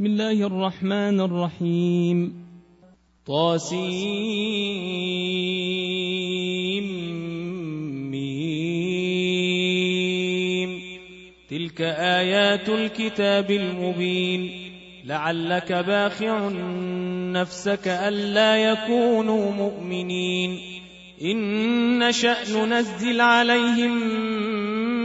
بسم الله الرحمن الرحيم. طاسيم تلك آيات الكتاب المبين. لعلك باخع نفسك ألا يكونوا مؤمنين. إن نشأ ننزل عليهم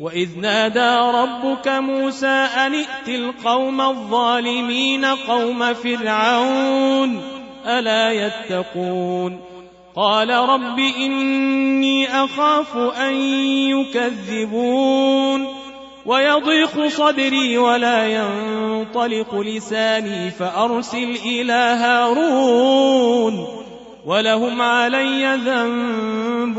وإذ نادى ربك موسى أن ائت القوم الظالمين قوم فرعون ألا يتقون قال رب إني أخاف أن يكذبون ويضيق صدري ولا ينطلق لساني فأرسل إلى هارون ولهم علي ذنب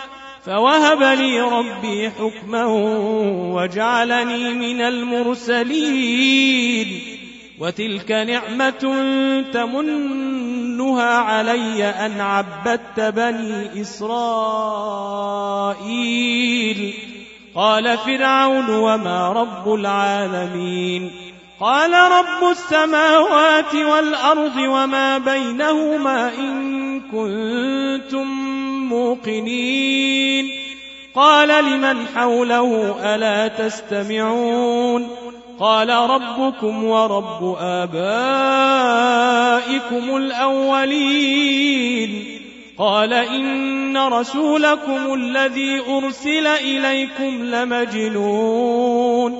فوهب لي ربي حكما وجعلني من المرسلين. وتلك نعمة تمنها علي أن عبدت بني إسرائيل. قال فرعون وما رب العالمين. قال رب السماوات والأرض وما بينهما إن كنتم موقنين. قال لمن حوله ألا تستمعون؟ قال ربكم ورب آبائكم الأولين. قال إن رسولكم الذي أرسل إليكم لمجنون.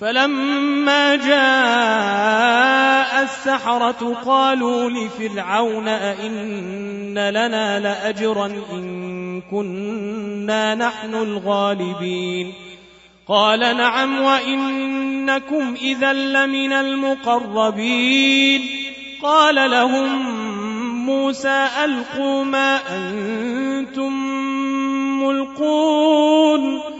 فلما جاء السحرة قالوا لفرعون أئن لنا لأجرا إن كنا نحن الغالبين قال نعم وإنكم إذا لمن المقربين قال لهم موسى ألقوا ما أنتم ملقون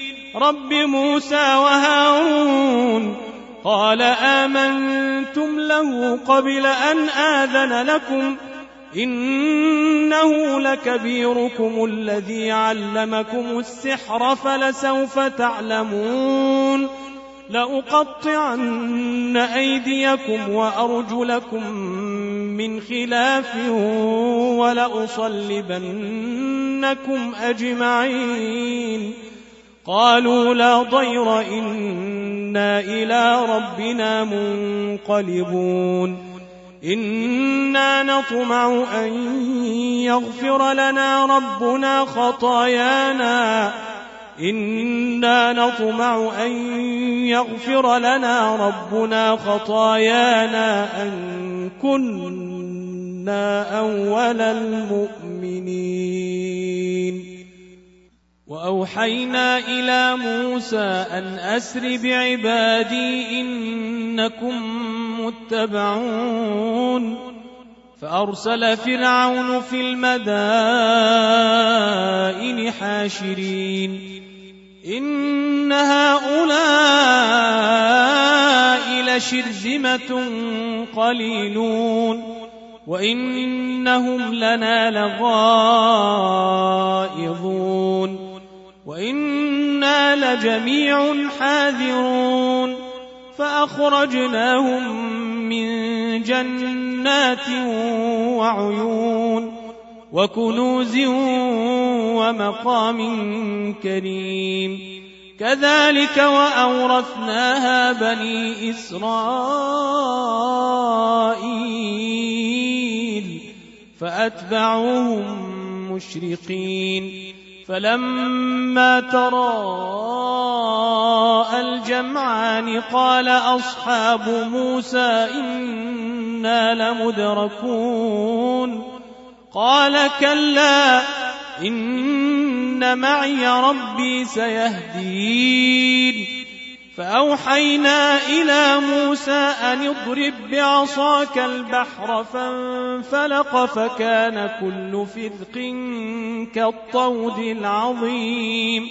رب موسى وهارون قال آمنتم له قبل أن آذن لكم إنه لكبيركم الذي علمكم السحر فلسوف تعلمون لأقطعن أيديكم وأرجلكم من خلاف ولأصلبنكم أجمعين قالوا لا ضير إنا إلى ربنا منقلبون. إنا نطمع أن يغفر لنا ربنا خطايانا. إنا نطمع أن يغفر لنا ربنا خطايانا أن كنا أول المؤمنين. وأوحينا إلى موسى أن أسر بعبادي إنكم متبعون. فأرسل فرعون في المدائن حاشرين. إن هؤلاء لشرذمة قليلون. وإنهم لنا لغائظون وإنا لجميع حاذرون فأخرجناهم من جنات وعيون وكنوز ومقام كريم كذلك وأورثناها بني إسرائيل فأتبعوهم مشرقين فلما تراءى الجمعان قال أصحاب موسى إنا لمدركون قال كلا إن معي ربي سيهدين فأوحينا إلى موسى أن اضرب بعصاك البحر فانفلق فكان كل فرق كالطود العظيم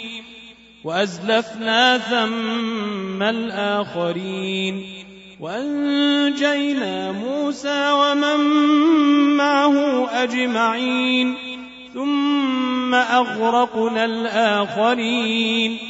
وأزلفنا ثم الآخرين وأنجينا موسى ومن معه أجمعين ثم أغرقنا الآخرين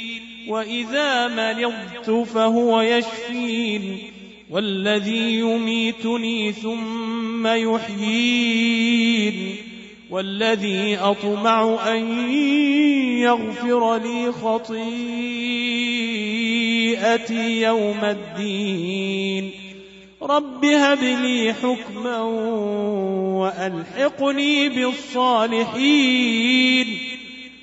وإذا مرضت فهو يشفين والذي يميتني ثم يحيين والذي أطمع أن يغفر لي خطيئتي يوم الدين رب هب لي حكما وألحقني بالصالحين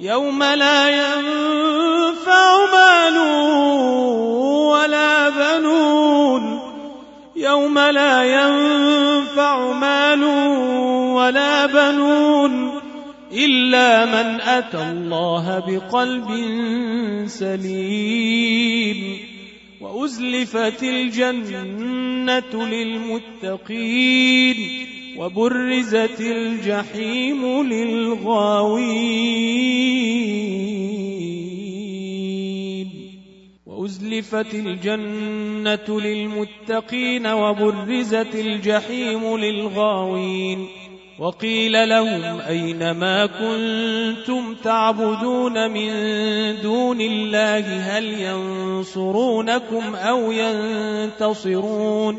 يوم لا ينفع مال ولا بنون. يوم لا ينفع مال ولا بنون. إلا من أتى الله بقلب سليم. وأزلفت الجنة للمتقين. وبرزت الجحيم للغاوين وأزلفت الجنة للمتقين وبرزت الجحيم للغاوين وقيل لهم أين ما كنتم تعبدون من دون الله هل ينصرونكم أو ينتصرون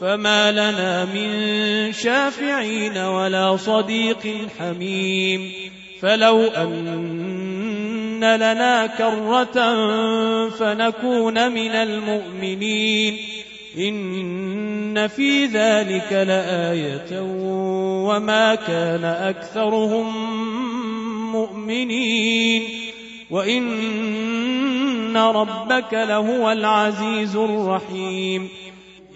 فما لنا من شافعين ولا صديق حميم. فلو أن لنا كرة فنكون من المؤمنين. إن في ذلك لآية وما كان أكثرهم مؤمنين. وإن ربك لهو العزيز الرحيم.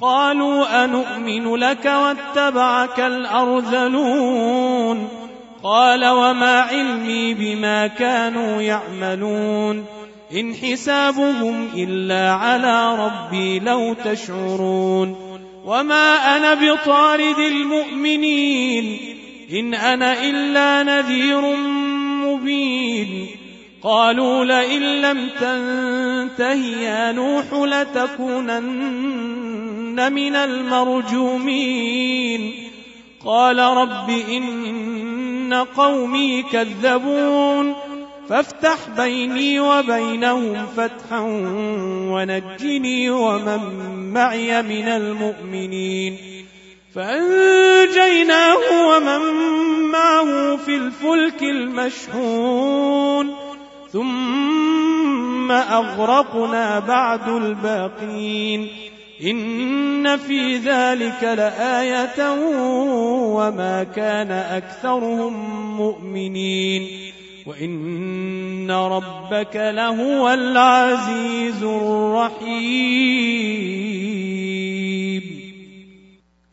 قالوا أنؤمن لك واتبعك الأرذلون قال وما علمي بما كانوا يعملون إن حسابهم إلا على ربي لو تشعرون وما أنا بطارد المؤمنين إن أنا إلا نذير مبين قالوا لئن لم تنته يا نوح لتكونن من المرجومين. قال رب إن قومي كذبون. فافتح بيني وبينهم فتحا ونجني ومن معي من المؤمنين. فأنجيناه ومن معه في الفلك المشحون. ثم أغرقنا بعد الباقين. إن في ذلك لآية وما كان أكثرهم مؤمنين وإن ربك لهو العزيز الرحيم.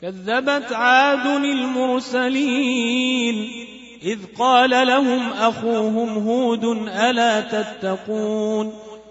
كذبت عاد المرسلين إذ قال لهم أخوهم هود ألا تتقون؟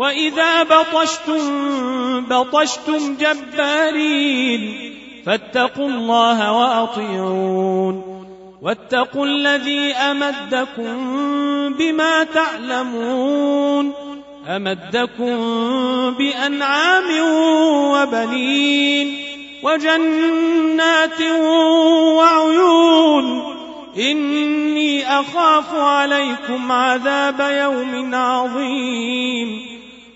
وإذا بطشتم بطشتم جبارين فاتقوا الله وأطيعون واتقوا الذي أمدكم بما تعلمون أمدكم بأنعام وبنين وجنات وعيون إني أخاف عليكم عذاب يوم عظيم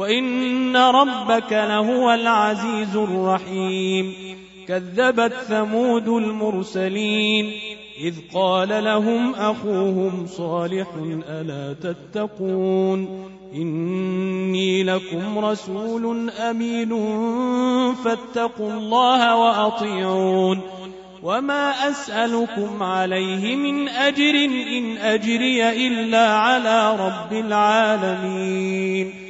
وإن ربك لهو العزيز الرحيم. كذبت ثمود المرسلين. إذ قال لهم أخوهم صالح ألا تتقون؟ إني لكم رسول أمين فاتقوا الله وأطيعون. وما أسألكم عليه من أجر إن أجري إلا على رب العالمين.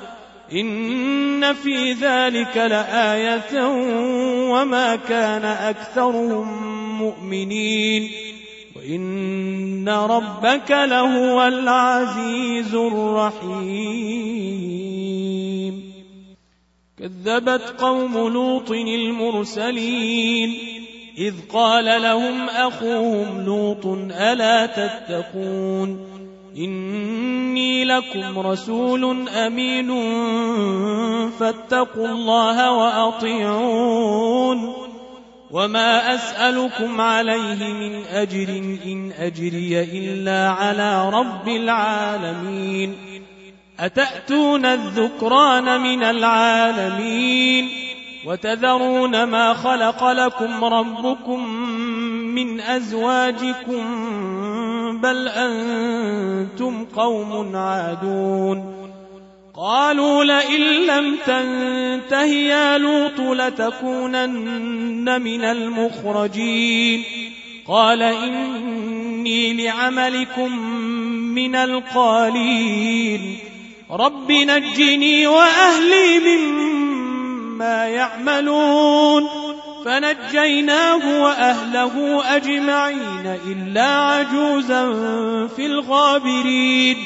إن في ذلك لآية وما كان أكثرهم مؤمنين وإن ربك لهو العزيز الرحيم. كذبت قوم لوط المرسلين إذ قال لهم أخوهم لوط ألا تتقون؟ إني لكم رسول أمين فاتقوا الله وأطيعون وما أسألكم عليه من أجر إن أجري إلا على رب العالمين أتأتون الذكران من العالمين وتذرون ما خلق لكم ربكم من أزواجكم بل أنتم قوم عادون. قالوا لئن لم تنته يا لوط لتكونن من المخرجين. قال إني لعملكم من القالين. رب نجني وأهلي مما يعملون. فنجيناه وأهله أجمعين إلا عجوزا في الغابرين.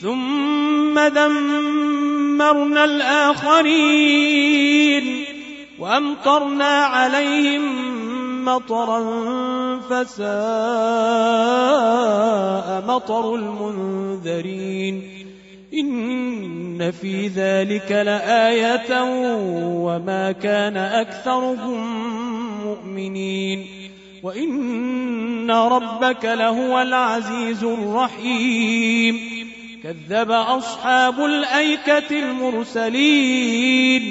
ثم دمرنا الآخرين. وأمطرنا عليهم مطرا فساء مطر المنذرين. إن في ذلك لآية وما كان أكثرهم مؤمنين وإن ربك لهو العزيز الرحيم كذب أصحاب الأيكة المرسلين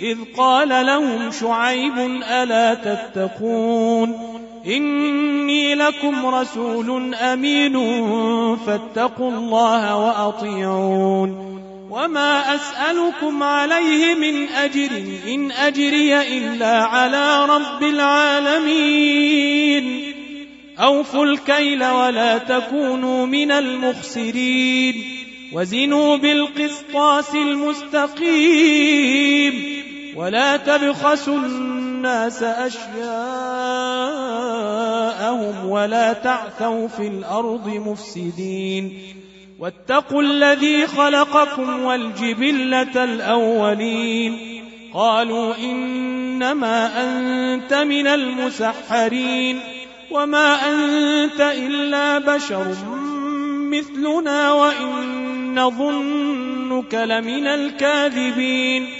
إذ قال لهم شعيب ألا تتقون إني لكم رسول أمين فاتقوا الله وأطيعون وما أسألكم عليه من أجر إن أجري إلا على رب العالمين أوفوا الكيل ولا تكونوا من المخسرين وزنوا بالقسطاس المستقيم ولا تبخسوا الناس أشياءهم ولا تعثوا في الأرض مفسدين. واتقوا الذي خلقكم والجبلة الأولين. قالوا إنما أنت من المسحرين. وما أنت إلا بشر مثلنا وإن نظنك لمن الكاذبين.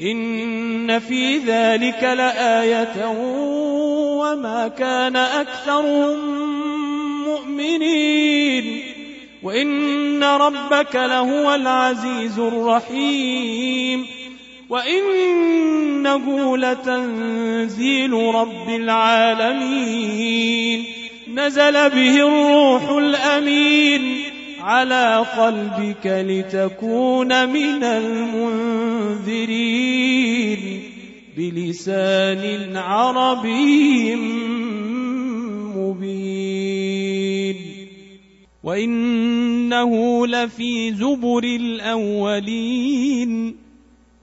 إن في ذلك لآية وما كان أكثرهم مؤمنين وإن ربك لهو العزيز الرحيم وإنه لتنزيل رب العالمين نزل به الروح الأمين على قلبك لتكون من المنذرين بلسان عربي مبين. وإنه لفي زبر الأولين.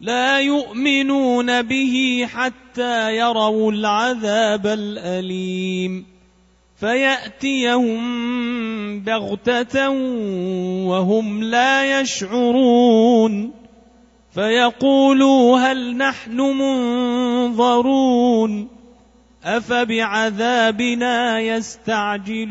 لا يؤمنون به حتى يروا العذاب الأليم. فيأتيهم بغتة وهم لا يشعرون. فيقولوا هل نحن منظرون؟ أفبعذابنا يستعجلون؟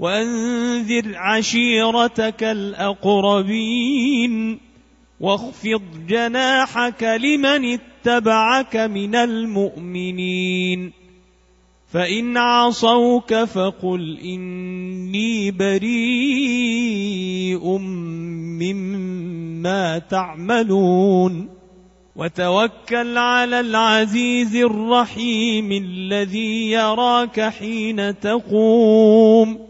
وانذر عشيرتك الأقربين واخفض جناحك لمن اتبعك من المؤمنين فإن عصوك فقل إني بريء مما تعملون وتوكل على العزيز الرحيم الذي يراك حين تقوم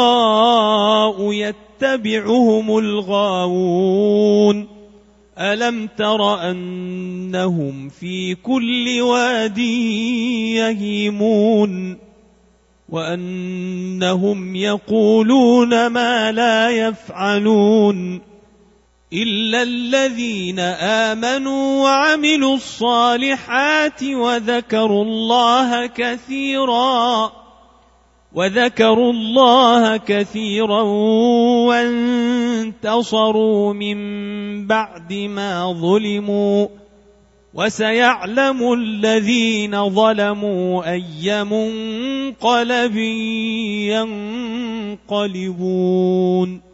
يتبعهم الغاوون. ألم تر أنهم في كل واد يهيمون؟ وأنهم يقولون ما لا يفعلون. إلا الذين آمنوا وعملوا الصالحات وذكروا الله كثيرا. وذكروا الله كثيرا وانتصروا من بعد ما ظلموا وسيعلم الذين ظلموا اي منقلب ينقلبون